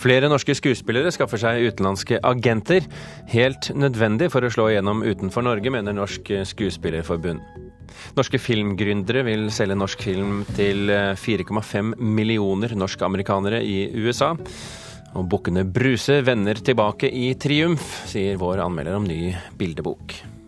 Flere norske skuespillere skaffer seg utenlandske agenter. Helt nødvendig for å slå igjennom utenfor Norge, mener Norsk Skuespillerforbund. Norske filmgründere vil selge norsk film til 4,5 millioner norsk-amerikanere i USA. Og bukkene Bruse vender tilbake i triumf, sier vår anmelder om ny bildebok.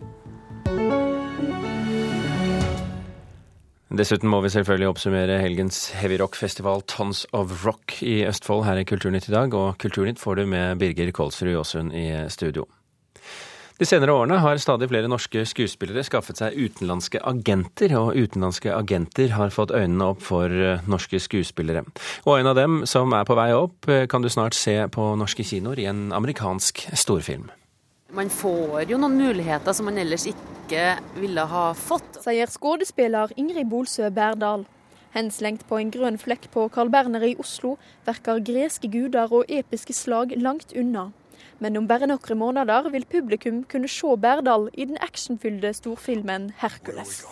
Dessuten må vi selvfølgelig oppsummere helgens heavy rock-festival Tons of Rock i Østfold her i Kulturnytt i dag, og Kulturnytt får du med Birger Kolsrud Jåsund i studio. De senere årene har stadig flere norske skuespillere skaffet seg utenlandske agenter, og utenlandske agenter har fått øynene opp for eh, norske skuespillere. Og en av dem som er på vei opp, eh, kan du snart se på norske kinoer i en amerikansk storfilm. Man får jo noen muligheter som man ellers ikke ville ha fått. Sier skuespiller Ingrid Bolsø Berdal. Henslengt på en grønn flekk på Carl Berner i Oslo verker greske guder og episke slag langt unna. Men om bare noen måneder vil publikum kunne se Berdal i den actionfylte storfilmen 'Hercules'.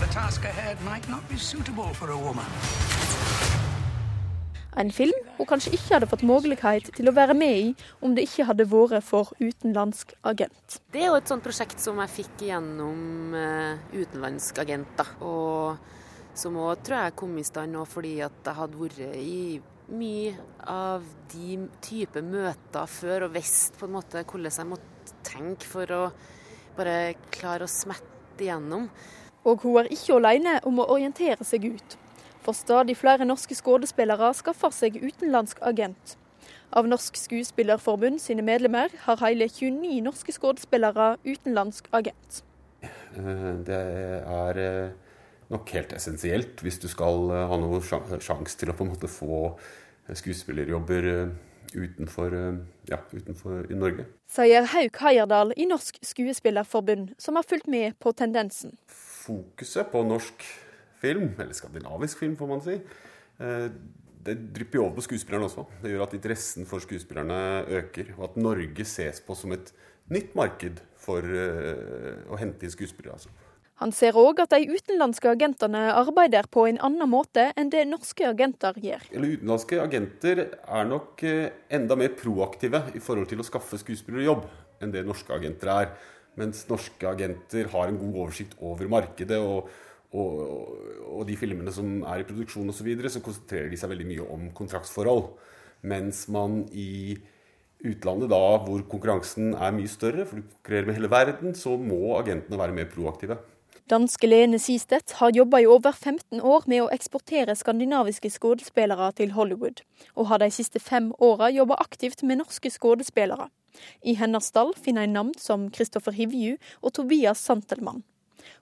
The task ahead might not be suitable for a woman. En film hun kanskje ikke hadde fått mulighet til å være med i om det ikke hadde vært for utenlandsk agent. Det er jo et sånt prosjekt som jeg fikk gjennom uh, utenlandsk agent. da, og Som òg tror jeg kom i stand nå fordi at jeg hadde vært i mye av de type møter før og visst på en måte hvordan jeg måtte tenke for å bare klare å smette igjennom. Og hun er ikke alene om å orientere seg ut. For stadig flere norske skuespillere skaffer seg utenlandsk agent. Av Norsk Skuespillerforbund sine medlemmer har hele 29 norske skuespillere utenlandsk agent. Eh, det er eh, nok helt essensielt hvis du skal eh, ha noen sjanse til å på en måte få skuespillerjobber utenfor, ja, utenfor i Norge. Sier Hauk Heierdal i Norsk Skuespillerforbund, som har fulgt med på tendensen. Fokuset på norsk film, eller skandinavisk film, får man si, eh, det drypper jo over på skuespillerne også. Det gjør at interessen for skuespillerne øker, og at Norge ses på som et nytt marked for eh, å hente inn skuespillere. altså. Han ser òg at de utenlandske agentene arbeider på en annen måte enn det norske agenter gjør. Eller Utenlandske agenter er nok eh, enda mer proaktive i forhold til å skaffe skuespillerjobb enn det norske agenter er. Mens norske agenter har en god oversikt over markedet og og, og, de filmene som er i produksjon osv., så, videre, så konsentrerer de seg veldig mye om kontraktsforhold. Mens man i utlandet, da, hvor konkurransen er mye større, for du konkurrerer med hele verden, så må agentene være mer proaktive. Danske Lene Sistedt har jobba i over 15 år med å eksportere skandinaviske skuespillere til Hollywood, og har de siste fem åra jobba aktivt med norske skuespillere. I hennes stall finner en navn som Kristoffer Hivju og Tobias Santelmann.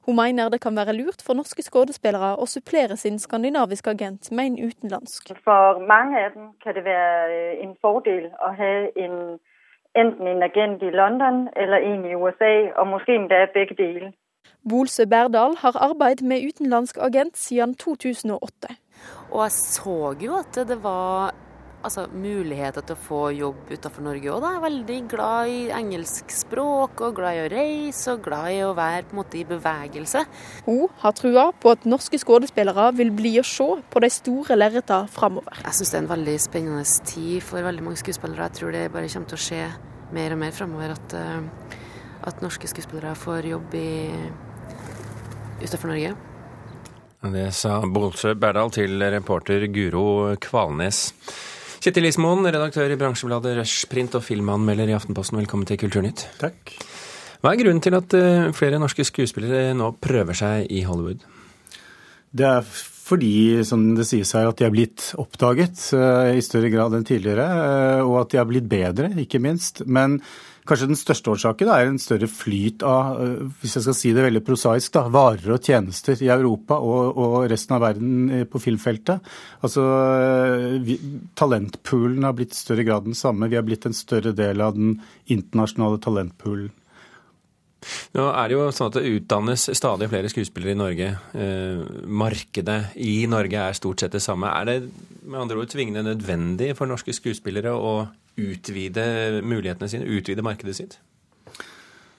Hun mener det kan være lurt for norske skuespillere å supplere sin skandinaviske agent med en utenlandsk. For mange av dem kan det være øh, en fordel å ha en, enten en agent i London eller en i USA, og kanskje endda begge deler. Bolse Berdal har arbeidet med utenlandsk agent siden 2008. Og jeg så jo at det var altså, muligheter til å få jobb utenfor Norge òg. Jeg er veldig glad i engelsk språk, og glad i å reise, og glad i å være på en måte i bevegelse. Hun har trua på at norske skuespillere vil bli å se på de store lerretene framover. Jeg syns det er en veldig spennende tid for veldig mange skuespillere. Jeg tror det bare kommer til å skje mer og mer framover at, eh, at norske skuespillere får jobb i, utenfor Norge. Det sa Bolsø Berdal til reporter Guro Kvalnes. Kjetil Ismoen, redaktør i bransjebladet Rushprint og filmanmelder i Aftenposten, velkommen til Kulturnytt. Takk. Hva er grunnen til at eh, flere norske skuespillere nå prøver seg i Hollywood? Det er fordi, som det sies her, at de er blitt oppdaget uh, i større grad enn tidligere. Uh, og at de er blitt bedre, ikke minst. Men Kanskje den største årsaken er en større flyt av øh, hvis jeg skal si det veldig prosaisk, da, varer og tjenester i Europa og, og resten av verden øh, på filmfeltet. Altså, øh, vi, Talentpoolen har blitt i større grad den samme. Vi har blitt en større del av den internasjonale talentpoolen. Nå er det jo sånn at det utdannes stadig flere skuespillere i Norge. Eh, markedet i Norge er stort sett det samme. Er det med andre ord tvingende nødvendig for norske skuespillere å utvide mulighetene sine, utvide markedet sitt?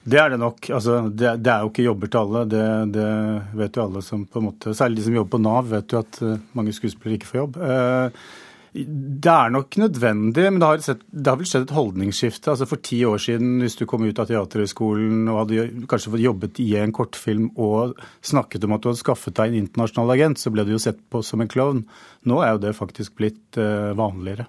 Det er det nok. Altså, det, det, er jo ikke jobber til alle. Det, det, vet jo alle som på en måte Særlig de som jobber på Nav, vet jo at uh, mange skuespillere ikke får jobb. Uh, Det er nok nødvendig, men det har, sett, det har, vel skjedd et holdningsskifte. Altså For ti år siden, hvis du kom ut av Teaterhøgskolen og hadde kanskje fått jobbet i en kortfilm og snakket om at du hadde skaffet deg en internasjonal agent, så ble du jo sett på som en klovn. Nå er jo det faktisk blitt uh, vanligere.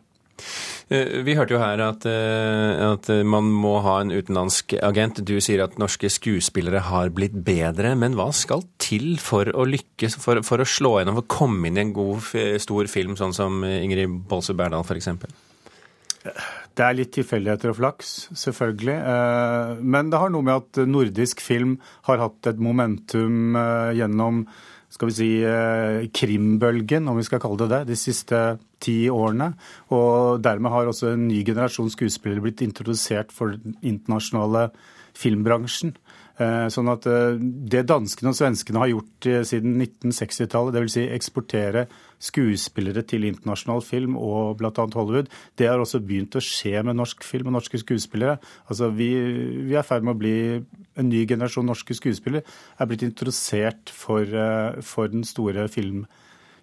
Eh, vi hørte jo her at, eh, at, man må ha en utenlandsk agent. Du sier at norske skuespillere har blitt bedre, men hva skal til for å lykkes, for, for å slå gjennom, for å komme inn i en god, stor film, sånn som Ingrid Bolse Berdal f.eks.? Det er litt tilfeldigheter og flaks, selvfølgelig. Eh, men det har noe med at nordisk film har hatt et momentum gjennom skal vi si, krimbølgen, om vi skal kalle det det, de siste ti årene. Og dermed har også en ny generasjon skuespillere blitt introdusert for den internasjonale filmbransjen. Eh, sånn at eh, det danskene og svenskene har gjort siden 1960-tallet, dvs. Si eksportere skuespillere til internasjonal film og bl.a. Hollywood. Det har også begynt å skje med norsk film og norske skuespillere. Altså, vi, vi er i ferd med å bli en ny generasjon norske skuespillere er blitt introdusert for, eh, for den store film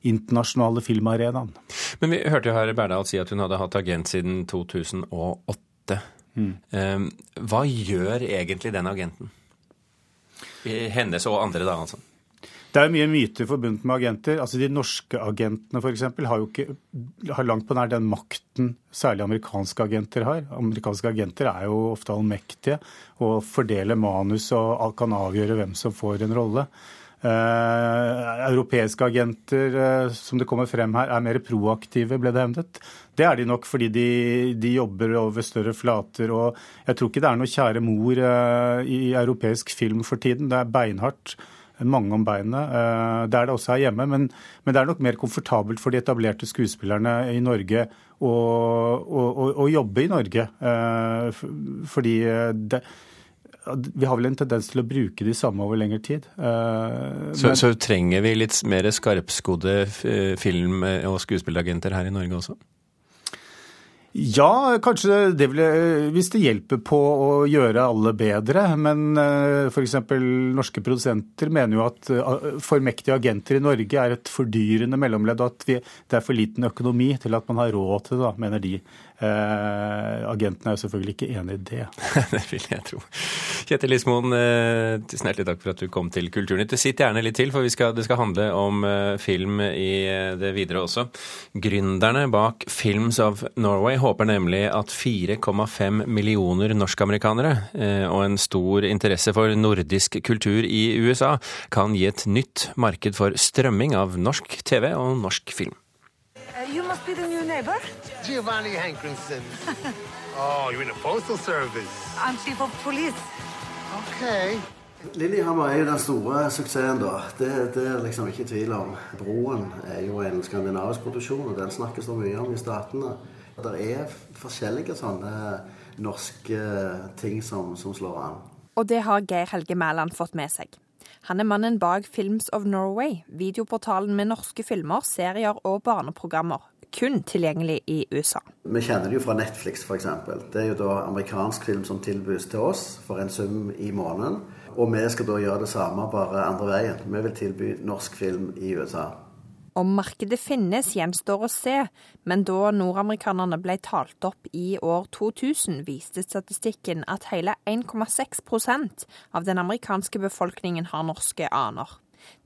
internasjonale filmarenaen. Men vi hørte jo her Berdal si at hun hadde hatt agent siden 2008. Mm. Ehm, hva gjør egentlig den agenten? Hennes og andre, da, altså? Det er mye myter forbundet med agenter. Altså De norske agentene f.eks. har jo ikke har langt på nær den makten særlig amerikanske agenter har. Amerikanske agenter er jo ofte allmektige og fordeler manus og kan avgjøre hvem som får en rolle. Eh, europeiske agenter, eh, som det kommer frem her, er mer proaktive, ble det hevdet. Det er de nok fordi de, de, jobber over større flater. Og jeg tror ikke det er noe kjære mor eh, i europeisk film for tiden. Det er beinhardt mange om beinet. Eh, det er det også her hjemme, men, men, det er nok mer komfortabelt for de etablerte skuespillerne i Norge å, å, å, å jobbe i Norge. Fordi det, vi har vel en tendens til å bruke de samme over lengre tid. Eh, så, men, så trenger vi litt mer skarpskodde film- og skuespilleragenter her i Norge også? Ja, kanskje det vil, hvis det hjelper på å gjøre alle bedre. Men eh, f.eks. norske produsenter mener jo at formektige for mektige agenter i Norge er et fordyrende mellomledd, og at vi, det er for liten økonomi til at man har råd til det, mener de. Eh, agentene er jo selvfølgelig ikke enig i det. det vil jeg tro. Kjetil Lismoen, eh, tusen hjertelig takk for at du kom til Kulturnytt. Sitt gjerne litt til, for skal, det skal handle om eh, film i eh, det videre også. Gründerne bak Films of Norway håper nemlig at 4,5 millioner norskamerikanere eh, og en stor interesse for nordisk kultur i USA kan gi et nytt marked for strømming av norsk TV og norsk film. Uh, you must be the new neighbor. Giovanni Hankinson. oh, you're in the postal service. I'm chief of police. Okay. Lillehammer er jo den store suksessen, da. Det, det er liksom ikke tvil om. Broen er jo en skandinavisk produksjon, og den snakkes det mye om i statene. Det er forskjellige sånne norske ting som, som slår an. Og det har Geir Helge Mæland fått med seg. Han er mannen bak Films of Norway, videoportalen med norske filmer, serier og barneprogrammer kun tilgjengelig i USA. Vi kjenner det jo fra Netflix f.eks. Det er jo da amerikansk film som tilbys til oss for en sum i måneden. Og vi skal da gjøre det samme, bare andre veien. Vi vil tilby norsk film i USA. Om markedet finnes, gjenstår å se, men da nordamerikanerne ble talt opp i år 2000, viste statistikken at hele 1,6% av den amerikanske befolkningen har norske aner.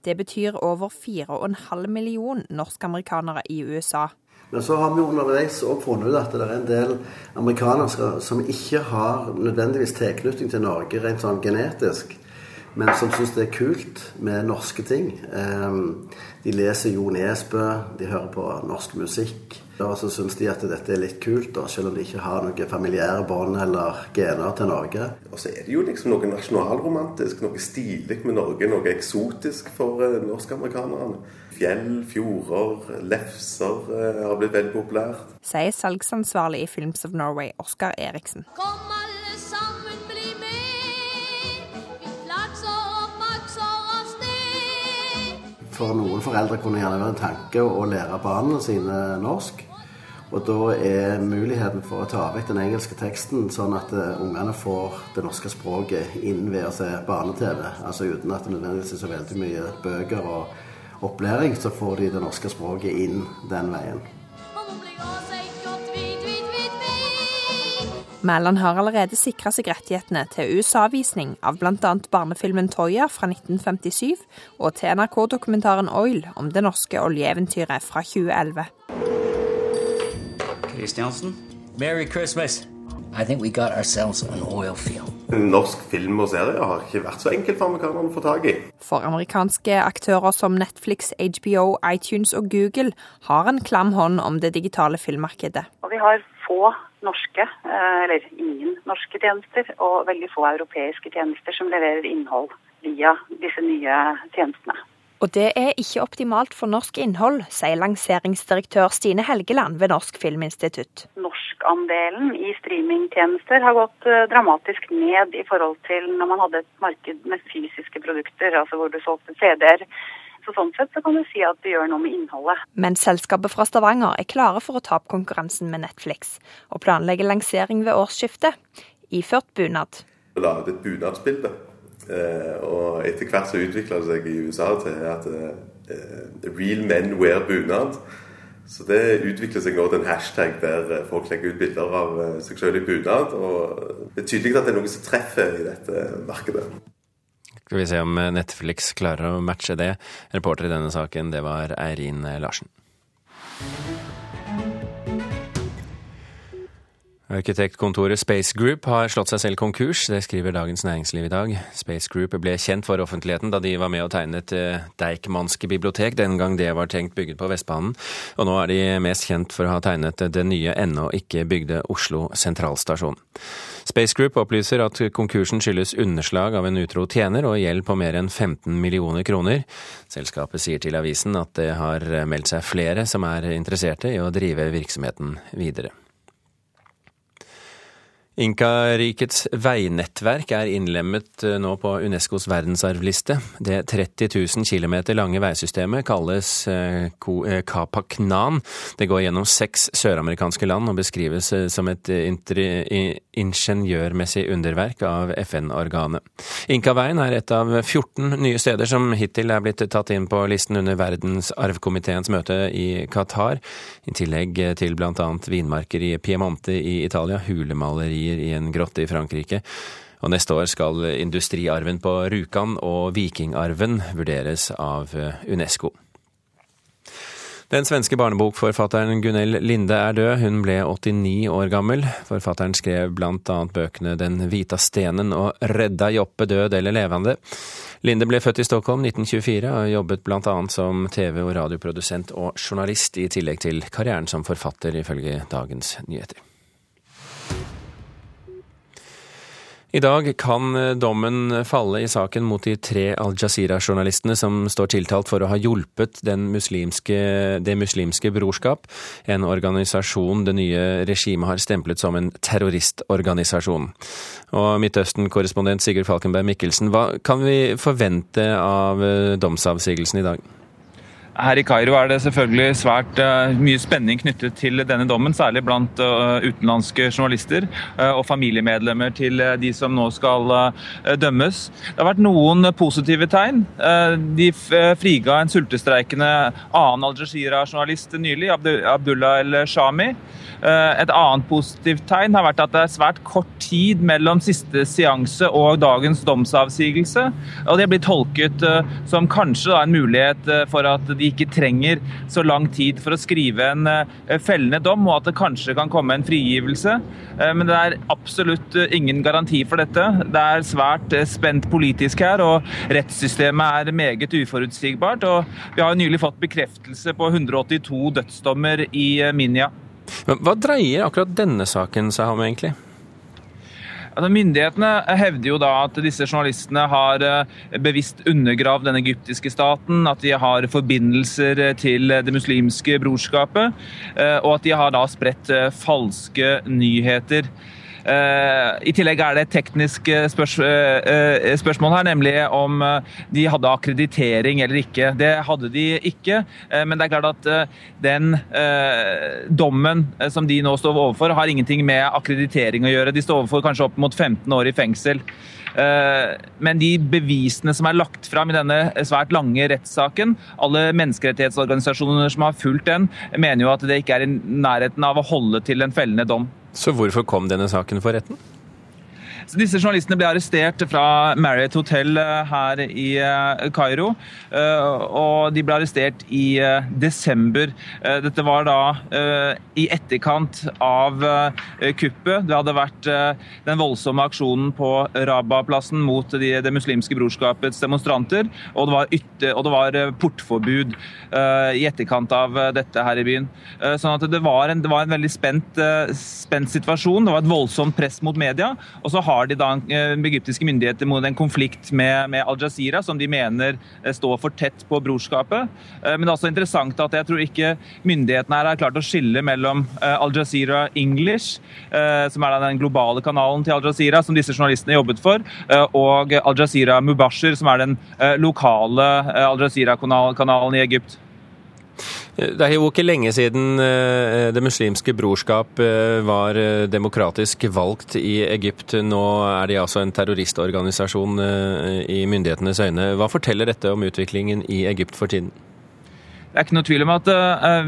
Det betyr over 4,5 million norskamerikanere i USA. Men så har vi underveis òg funnet ut at det er en del amerikanere som ikke har nødvendigvis tilknytning til Norge rent sånn genetisk, men som syns det er kult med norske ting. Ehm, de leser Jo Nesbø, de hører på norsk musikk. Og så syns de at dette er litt kult, da, selv om de ikke har noen familiære bånd eller gener til Norge. Og så er det jo liksom noe nasjonalromantisk, noe stilig med Norge, noe eksotisk for eh, norskamerikanerne. Fjell, fjorder, lefser eh, har blitt veldig populært. Sier salgsansvarlig i Films of Norway, Oskar Eriksen. Kom For noen foreldre kunne gjerne være en tanke å lære barna sine norsk. Og da er muligheten for å ta vekk den engelske teksten, sånn at uh, ungene får det norske språket inn ved å se barne-TV. Altså uten at det nødvendigvis er så veldig mye bøker og opplæring, så får de det norske språket inn den veien. Mæland har allerede sikra seg rettighetene til USA-visning av bl.a. barnefilmen 'Toya' fra 1957 og til NRK-dokumentaren 'Oil' om det norske oljeeventyret fra 2011. Kristiansen. Merry Christmas. I think we got ourselves an oil field. Norsk film og serie har ikke vært så enkelt for amerikanerne å få tak i. For amerikanske aktører som Netflix, HBO, iTunes og Google har en klam hånd om det digitale filmmarkedet. Og vi har få norske, eh, eller ingen norske tjenester, og veldig få europeiske tjenester som leverer innhold via disse nye tjenestene. Og det er ikke optimalt for norsk innhold, sier lanseringsdirektør Stine Helgeland ved Norsk Filminstitutt. Norskandelen i streamingtjenester har gått eh, dramatisk ned i forhold til når man hadde et marked med fysiske produkter, altså hvor du solgte CD-er. Så sånn sett så kan du si at det gjør noe med innholdet. Men selskapet fra Stavanger er klare for å ta opp konkurransen med Netflix, og planlegger lansering ved årsskiftet, iført bunad. Vi lagde et bunadsbilde. Eh, og etter hvert så utvikla det seg i USA til at eh, real men wear bunad. Så det utvikler seg nå til en hashtag der eh, folk legger ut bilder av seg selv i bunad. Og det er tydelig at det er noe som treffer i dette markedet. Skal vi se om Netflix klarer å matche det. Reporter i denne saken, det var Eirin Larsen. Arkitektkontoret Space Group har slått seg selv konkurs, det skriver Dagens Næringsliv i dag. Space Group ble kjent for offentligheten da de var med og tegnet Deichmanske bibliotek, den gang det var tenkt bygget på Vestbanen. Og nå er de mest kjent for å ha tegnet det nye, ennå ikke bygde Oslo sentralstasjon. Space Group opplyser at konkursen skyldes underslag av en utro tjener og gjeld på mer enn 15 millioner kroner. Selskapet sier til avisen at det har meldt seg flere som er interesserte i å drive virksomheten videre. Inkarikets veinettverk er innlemmet nå på Unescos verdensarvliste. Det 30 000 km lange veisystemet kalles Kapaknan. Det går gjennom seks søramerikanske land og beskrives som et ingeniørmessig underverk av FN-organet. Inkaveien er et av 14 nye steder som hittil er blitt tatt inn på listen under verdensarvkomiteens møte i Qatar, i tillegg til bl.a. vinmarker i Piemonte i Italia, hulemalerier i en grotte i Frankrike. Og neste år skal industriarven på Rjukan og vikingarven vurderes av UNESCO. Den svenske barnebokforfatteren Gunell Linde er død. Hun ble 89 år gammel. Forfatteren skrev blant annet bøkene Den hvita stenen og Redda Joppe død eller levende. Linde ble født i Stockholm 1924 og jobbet blant annet som TV- og radioprodusent og journalist, i tillegg til karrieren som forfatter, ifølge Dagens Nyheter. I dag kan dommen falle i saken mot de tre Al Jazeera-journalistene som står tiltalt for å ha hjulpet muslimske, Det muslimske brorskap, en organisasjon det nye regimet har stemplet som en terroristorganisasjon. Og Midtøsten-korrespondent Sigurd Falkenberg Mikkelsen, hva kan vi forvente av domsavsigelsen i dag? Her i Kairo er det selvfølgelig svært uh, mye spenning knyttet til denne dommen, særlig blant uh, utenlandske journalister uh, og familiemedlemmer til de som nå skal dømmes. Det har vært noen positive tegn. De friga en sultestreikende annen Al Jazeera-journalist nylig, Abdullah El-Shami. Et annet positivt tegn har vært at det er svært kort tid mellom siste seanse og dagens domsavsigelse. og Det blir tolket som kanskje en mulighet for at de ikke trenger så lang tid for å skrive en fellende dom, og at det kanskje kan komme en frigivelse. Men det er absolutt ingen garanti for dette. Det er svært spent politisk her, og rettssystemet er meget uforutsigbart. og Vi har nylig fått bekreftelse på 182 dødsdommer i Minya. Hva dreier akkurat denne saken seg om, egentlig? Altså, myndighetene hevder jo da at disse journalistene har bevisst undergravd den egyptiske staten, at de har forbindelser til det muslimske brorskapet, og at de har da spredt falske nyheter. I tillegg er det et teknisk spørs spørsmål her, nemlig om de hadde akkreditering eller ikke. Det hadde de ikke, men det er klart at den dommen som de nå står overfor, har ingenting med akkreditering å gjøre. De står overfor kanskje opp mot 15 år i fengsel. Men de bevisene som er lagt fram i denne svært lange rettssaken, alle menneskerettighetsorganisasjoner som har fulgt den, mener jo at det ikke er i nærheten av å holde til en fellende dom. Så hvorfor kom denne saken for retten? Disse journalistene ble arrestert fra Marriott Hotel eh, her i eh, Kairo. eh, Og de ble arrestert i desember. Dette var da i etterkant av kuppet. Det hadde vært den voldsomme aksjonen på Rabah-plassen mot de, Det muslimske brorskapets demonstranter. Og det var, ytter, og det var portforbud i etterkant av dette her i byen. Sånn at det var en, det var en veldig spent, spent situasjon. Det var et voldsomt press mot media. Og så har de da eh, egyptiske myndigheter mot en konflikt med, med Al Jazeera, som de mener eh, står for tett på brorskapet. Eh, Men det er også interessant at jeg tror ikke myndighetene her har klart å skille mellom eh, Al Jazeera English, som er den globale kanalen til Al Jazeera, som disse journalistene jobbet for, og Al Jazeera Mubashir, som er den lokale eh, Al Jazeera-kanalen i Egypt. Det er jo ikke lenge siden eh, Det muslimske brorskap eh, var eh, demokratisk valgt i Egypt. Nå er de altså en terroristorganisasjon i myndighetenes øyne. Hva forteller dette om utviklingen i Egypt for tiden? Det er ikke noe tvil om at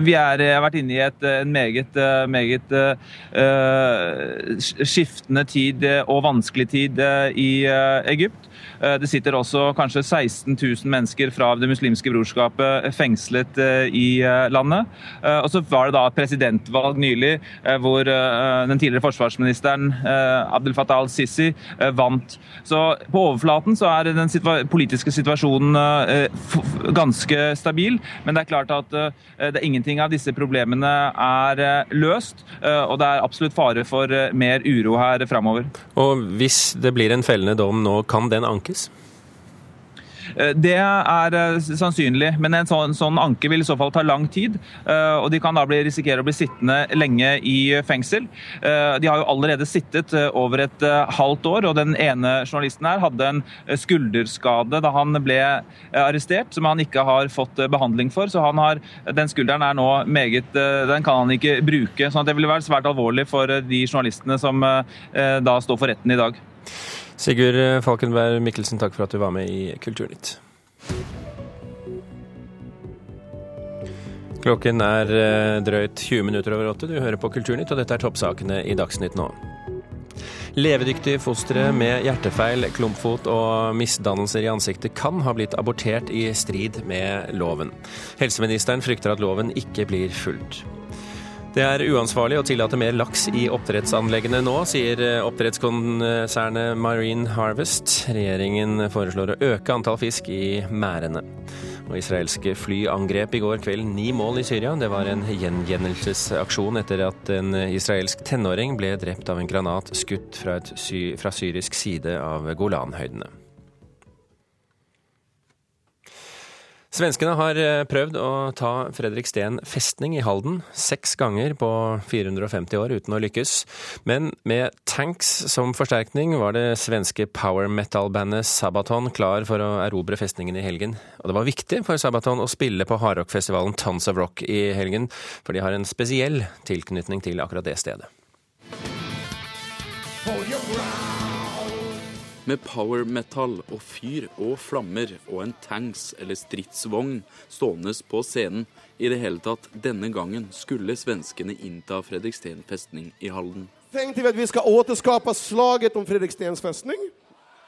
vi er, har vært inne i et, en meget, meget uh, skiftende tid og vanskelig tid i Egypt. Eh, Det sitter også kanskje 16 000 mennesker fra Det muslimske brorskapet fengslet eh, i eh, landet. Eh, Og så var det da presidentvalg nylig eh, hvor eh, den tidligere forsvarsministeren eh, Abdel Fattah al-Sisi eh, vant. Så på overflaten så er den politiske situasjonen eh, ganske stabil, men det er klart at eh, det er ingenting av disse problemene er eh, løst, eh, og det er absolutt fare for eh, mer uro her framover. Og hvis det blir en fellende dom nå, kan den ankes? Eh, Det er eh, sannsynlig, men en sånn, sånn anke vil i så fall ta lang tid. eh, Og de kan da bli, risikere å bli sittende lenge i fengsel. De har jo allerede sittet over et halvt år, og den ene journalisten her hadde en skulderskade da han ble arrestert, som han ikke har fått eh, behandling for. Så han har, den skulderen er nå meget Den kan han ikke bruke. Så det ville være svært alvorlig for de journalistene som da står for retten i dag. Sigurd Falkenberg Mikkelsen, takk for at du var med i Kulturnytt. Klokken er eh, drøyt 20 minutter over åtte. Du hører på Kulturnytt, og dette er toppsakene i Dagsnytt nå. Levedyktige fostre med hjertefeil, klumpfot og misdannelser i ansiktet kan ha blitt abortert i strid med loven. Helseministeren frykter at loven ikke blir fulgt. Det er uansvarlig å tillate mer laks i oppdrettsanleggene nå, sier oppdrettskonsernet Marine Harvest. Regjeringen foreslår å øke antall fisk i merdene. Israelske fly angrep i går kveld ni mål i Syria. Det var en gjengjeldelsesaksjon etter at en israelsk tenåring ble drept av en granat skutt fra, sy fra syrisk side av Golanhøydene. Svenskene har eh, prøvd å ta Fredriksten festning i Halden seks ganger på 450 år uten å lykkes. Men med tanks som forsterkning var det svenske power metal-bandet Sabaton klar for å erobre festningen i helgen. Og det var viktig for Sabaton å spille på hardrockfestivalen Tons of Rock i helgen, for de har en spesiell tilknytning til akkurat det stedet. Med power metal og fyr og flammer og en tanks eller stridsvogn stående på scenen. I det hele tatt, denne gangen skulle svenskene innta Fredriksten festning i Halden. Tenkte vi at vi skal återskape slaget om Fredrikstens festning?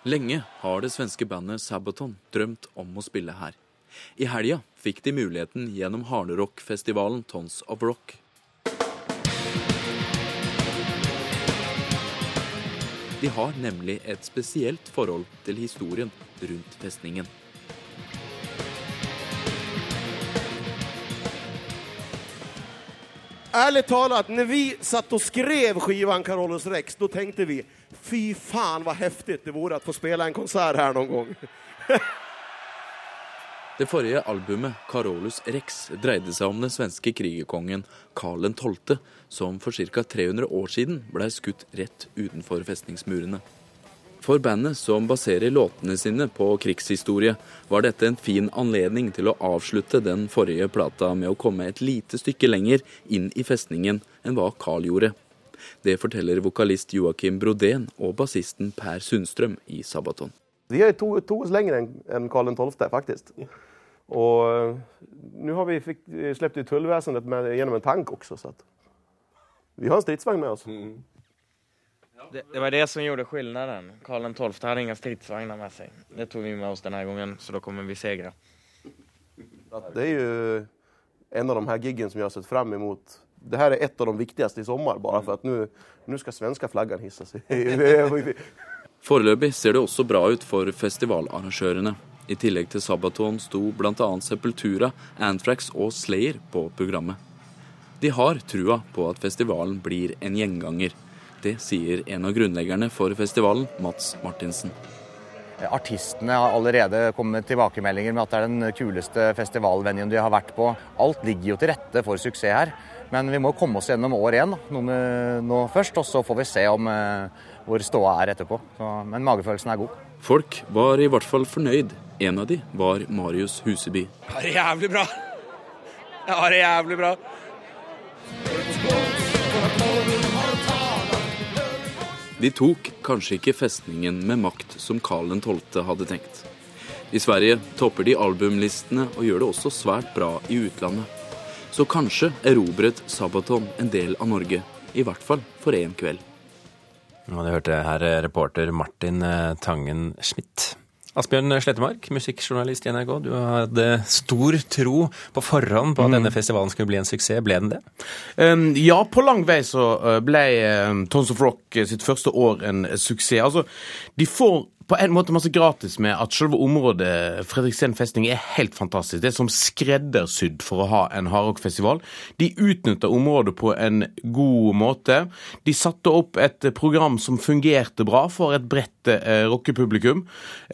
Lenge har det svenske bandet Sabaton drømt om å spille her. I helga fikk de muligheten gjennom hardrockfestivalen Tons of Rock. De har nemlig et spesielt forhold til historien rundt festningen. Ærlig talt, når vi satt og skrev skivan Carolus Rex, da tenkte vi fy faen, vad heftig det vore å få spela en konsert her noen gång. Det forrige albumet, Carolus Rex, dreide seg om den svenske krigerkongen Karl 12., som for ca. 300 år siden ble skutt rett utenfor festningsmurene. For bandet, som baserer låtene sine på krigshistorie, var dette en fin anledning til å avslutte den forrige plata med å komme et lite stykke lenger inn i festningen enn hva Carl gjorde. Det forteller vokalist Joakim Brodén og bassisten Per Sundstrøm i Sabaton. Vi har to tog oss enn än, än Karl XII faktiskt. Och nå nu har vi fick, släppt ut tullväsendet med, genom en tank också. Så att Vi har en stridsvagn med oss. Det, det var det som gjorde skillnaden. Karl 12 hade inga stridsvagnar med sig. Det tog vi med oss den här gången, så då kommer vi segra. Att Det är ju en av de här giggen som jag har sett fram emot. Det här är ett av de viktigaste i sommar, bara för att nu, nu ska svenska flaggan hissas. Foreløpig ser det også bra ut for festivalarrangørene. I tillegg til Sabaton sto bl.a. Sepultura, Anthrax og Slayer på programmet. De har trua på at festivalen blir en gjenganger. Det sier en av grunnleggerne for festivalen, Mats Martinsen. Artistene har allerede kommet med tilbakemeldinger med at det er den kuleste festivalvenuen de har vært på. Alt ligger jo til rette for suksess her. Men vi må komme oss gjennom år én nå, først, og så får vi se om eh, hvor ståa er etterpå. Så, men magefølelsen er god. Folk var i hvert fall fornøyd. En av de var Marius Huseby. Ja, det jævlig bra! bra. Ja, det jævlig jävligt bra. De tok kanskje ikke festningen med makt som Karl 12. hadde tenkt. I Sverige topper de albumlistene og gjør det også svært bra i utlandet. Så kanskje erobret Sabaton en del av Norge, i hvert fall for én kveld. Og det hørte her reporter Martin eh, Tangen Schmidt. Asbjørn Slettemark, musikkjournalist i NRK. Du hadde stor tro på forhånd på at denne festivalen skulle bli en suksess. Ble den det? Um, ja, på lang vei så uh, ble um, Tons of Rock sitt første år en suksess. Altså, de får på en måte masse gratis med at selve området Fredriksten festning er helt fantastisk. Det er som skreddersydd for å ha en hardrockfestival. De utnytta området på en god måte. De satte opp et program som fungerte bra for et bredt eh, rockepublikum.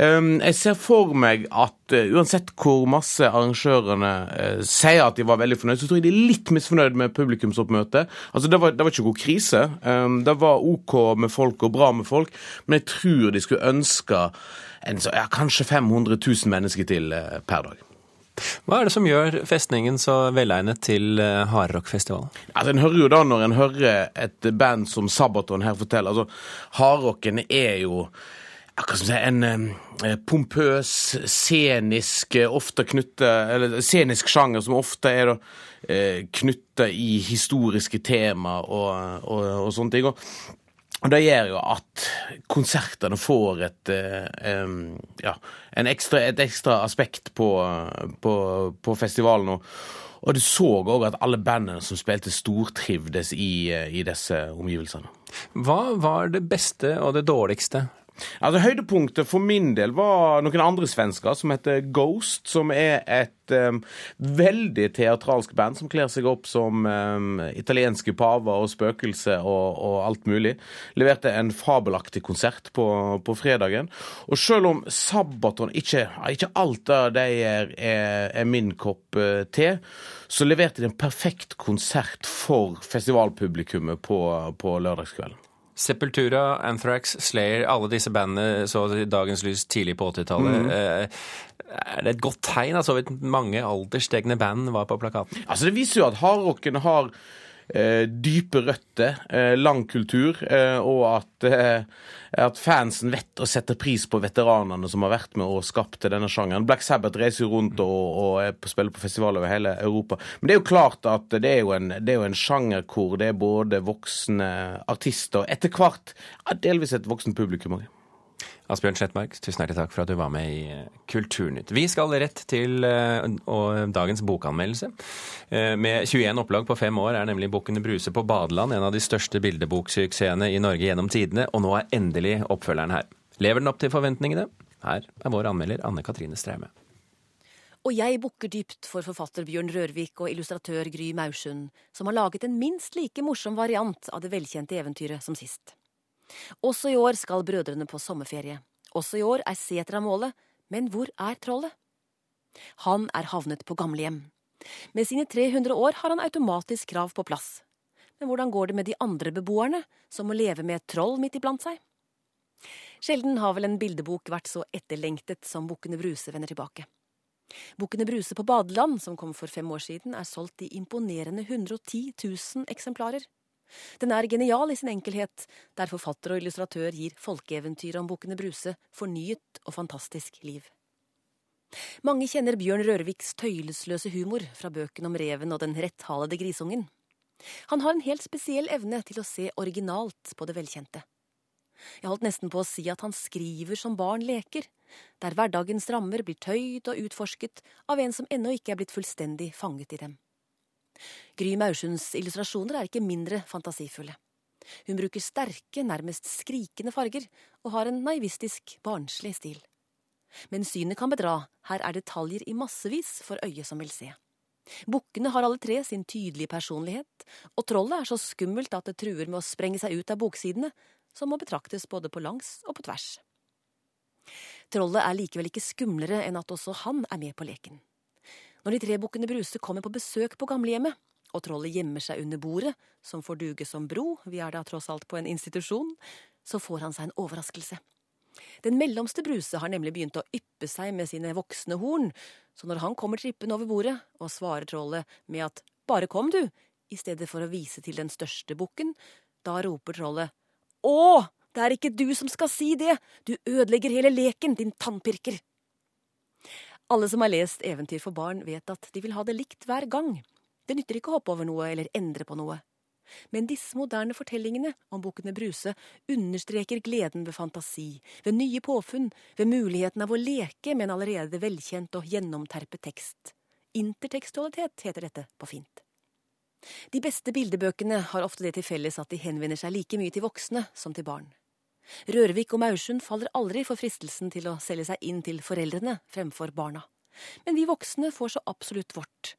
Um, jeg ser for meg at eh, uansett hvor masse arrangørene eh, sier at de var veldig fornøyd, så tror jeg de er litt misfornøyd med publikumsoppmøtet. Altså, det det var ikke god krise. Um, det var OK med folk og bra med folk, men jeg tror de skulle ønske en, ja, kanskje 500 000 mennesker til eh, per dag. Hva er det som gjør festningen så velegnet til eh, hardrockfestivalen? Altså, en hører jo da når en hører et band som Sabaton her fortelle, altså hardrocken er jo si, en eh, pompøs, scenisk, ofte knytte, eller scenisk sjanger som ofte er da eh, knytta i historiske tema og, og, og sånne ting. Og, og det gjør jo at konsertene får et, eh, ja, ekstra, et ekstra aspekt på, på, på festivalen. Og, og du så òg at alle bandene som spilte, stortrivdes i, eh, i disse omgivelsene. Hva var det beste og det dårligste? Altså Høydepunktet for min del var noen andre svensker som heter Ghost, som er et um, veldig teatralsk band som kler seg opp som um, italienske paver og spøkelser og, og alt mulig. Leverte en fabelaktig konsert på, på fredagen. Og selv om Sabaton ikke, ikke alt av det er, er, er min kopp uh, te, så leverte de en perfekt konsert for festivalpublikummet på, på lørdagskvelden. Sepultura, Anthrax, Slayer, alle disse bandene så dagens lys tidlig på 80-tallet. Mhm. Eh, Er det et godt tegn at så vidt mange aldersstegne band var på plakaten? Altså Det viser jo at hardrocken har dype røtter, eh, lang kultur, eh, og at, eh, at fansen vet å sette pris på veteranene som har vært med og skapt denne sjangeren. Black Sabbath reiser rundt og, og er spiller på festivaler over hele Europa. Men det er jo klart at det er jo en, det er jo en sjanger hvor det er både voksne artister og etter hvert delvis et voksen publikum òg. Asbjørn Slettmark, tusen hjertelig takk for at du var med i eh, Kulturnytt. Vi skal rett til eh, og dagens bokanmeldelse. Eh, Med 21 opplag på fem år er nemlig Bukkene Bruse på badeland en av de største bildeboksuksessene i Norge gjennom tidene, og nå er endelig oppfølgeren her. Lever den opp til forventningene? Her er vår anmelder Anne Katrine Straume. Og jeg bukker dypt for forfatter Bjørn Rørvik og illustratør Gry Maursund, som har laget en minst like morsom variant av det velkjente eventyret som sist. Også i år skal brødrene på sommerferie. Også i år er setra målet, men hvor er trollet? Han er havnet på gamlehjem. Med sine 300 år har han automatisk krav på plass. Men hvordan går det med de andre beboerne, som må leve med et troll midt iblant seg? Sjelden har vel en bildebok vært så etterlengtet som Bukkene Bruse vender tilbake. Bukkene Bruse på badeland, som kom for fem år siden, er solgt i imponerende 110 000 eksemplarer. Den er genial i sin enkelhet, der forfatter og illustratør gir folkeeventyret om Bukkene Bruse fornyet og fantastisk liv. Mange kjenner Bjørn Rørviks tøylesløse humor fra bøkene om reven og den retthalede grisungen. Han har en helt spesiell evne til å se originalt på det velkjente. Jeg holdt nesten på å si at han skriver som barn leker, der hverdagens rammer blir tøyd og utforsket av en som ennå ikke er blitt fullstendig fanget i dem. Gry Maursunds illustrasjoner er ikke mindre fantasifulle. Hun bruker sterke, nærmest skrikende farger, og har en naivistisk, barnslig stil. Men synet kan bedra, her er detaljer i massevis for øyet som vil se. Bukkene har alle tre sin tydelige personlighet, og trollet er så skummelt at det truer med å sprenge seg ut av boksidene, som må betraktes både på langs og på tvers. Trollet er likevel ikke skumlere enn at også han er med på leken. Når de tre bukkene Bruse kommer på besøk på gamlehjemmet, og trollet gjemmer seg under bordet, som får duge som bro, vi er da tross alt på en institusjon, så får han seg en overraskelse. Den mellomste Bruse har nemlig begynt å yppe seg med sine voksne horn, så når han kommer trippende over bordet og svarer trollet med at bare kom du, i stedet for å vise til den største bukken, da roper trollet å, det er ikke du som skal si det, du ødelegger hele leken, din tannpirker. Alle som har lest Eventyr for barn, vet at de vil ha det likt hver gang. Det nytter ikke å hoppe over noe eller endre på noe. Men disse moderne fortellingene om Bukkene Bruse understreker gleden ved fantasi, ved nye påfunn, ved muligheten av å leke med en allerede velkjent og gjennomterpet tekst. Intertekstualitet heter dette på fint. De beste bildebøkene har ofte det til felles at de henvender seg like mye til voksne som til barn. Rørvik og Maursund faller aldri for fristelsen til å selge seg inn til foreldrene fremfor barna. Men vi voksne får så absolutt vårt.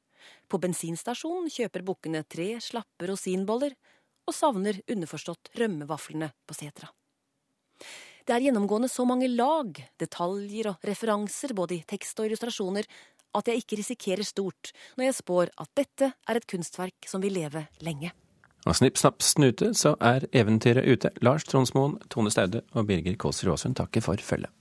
På bensinstasjonen kjøper bukkene tre slappe rosinboller, og savner underforstått rømmevaflene på setra. Det er gjennomgående så mange lag, detaljer og referanser både i tekst og illustrasjoner at jeg ikke risikerer stort når jeg spår at dette er et kunstverk som vil leve lenge. Og snipp, snapp, snute, så er eventyret ute. Lars Tronsmoen, Tone Staude og Birger Kålsrud Aasund takker for følget.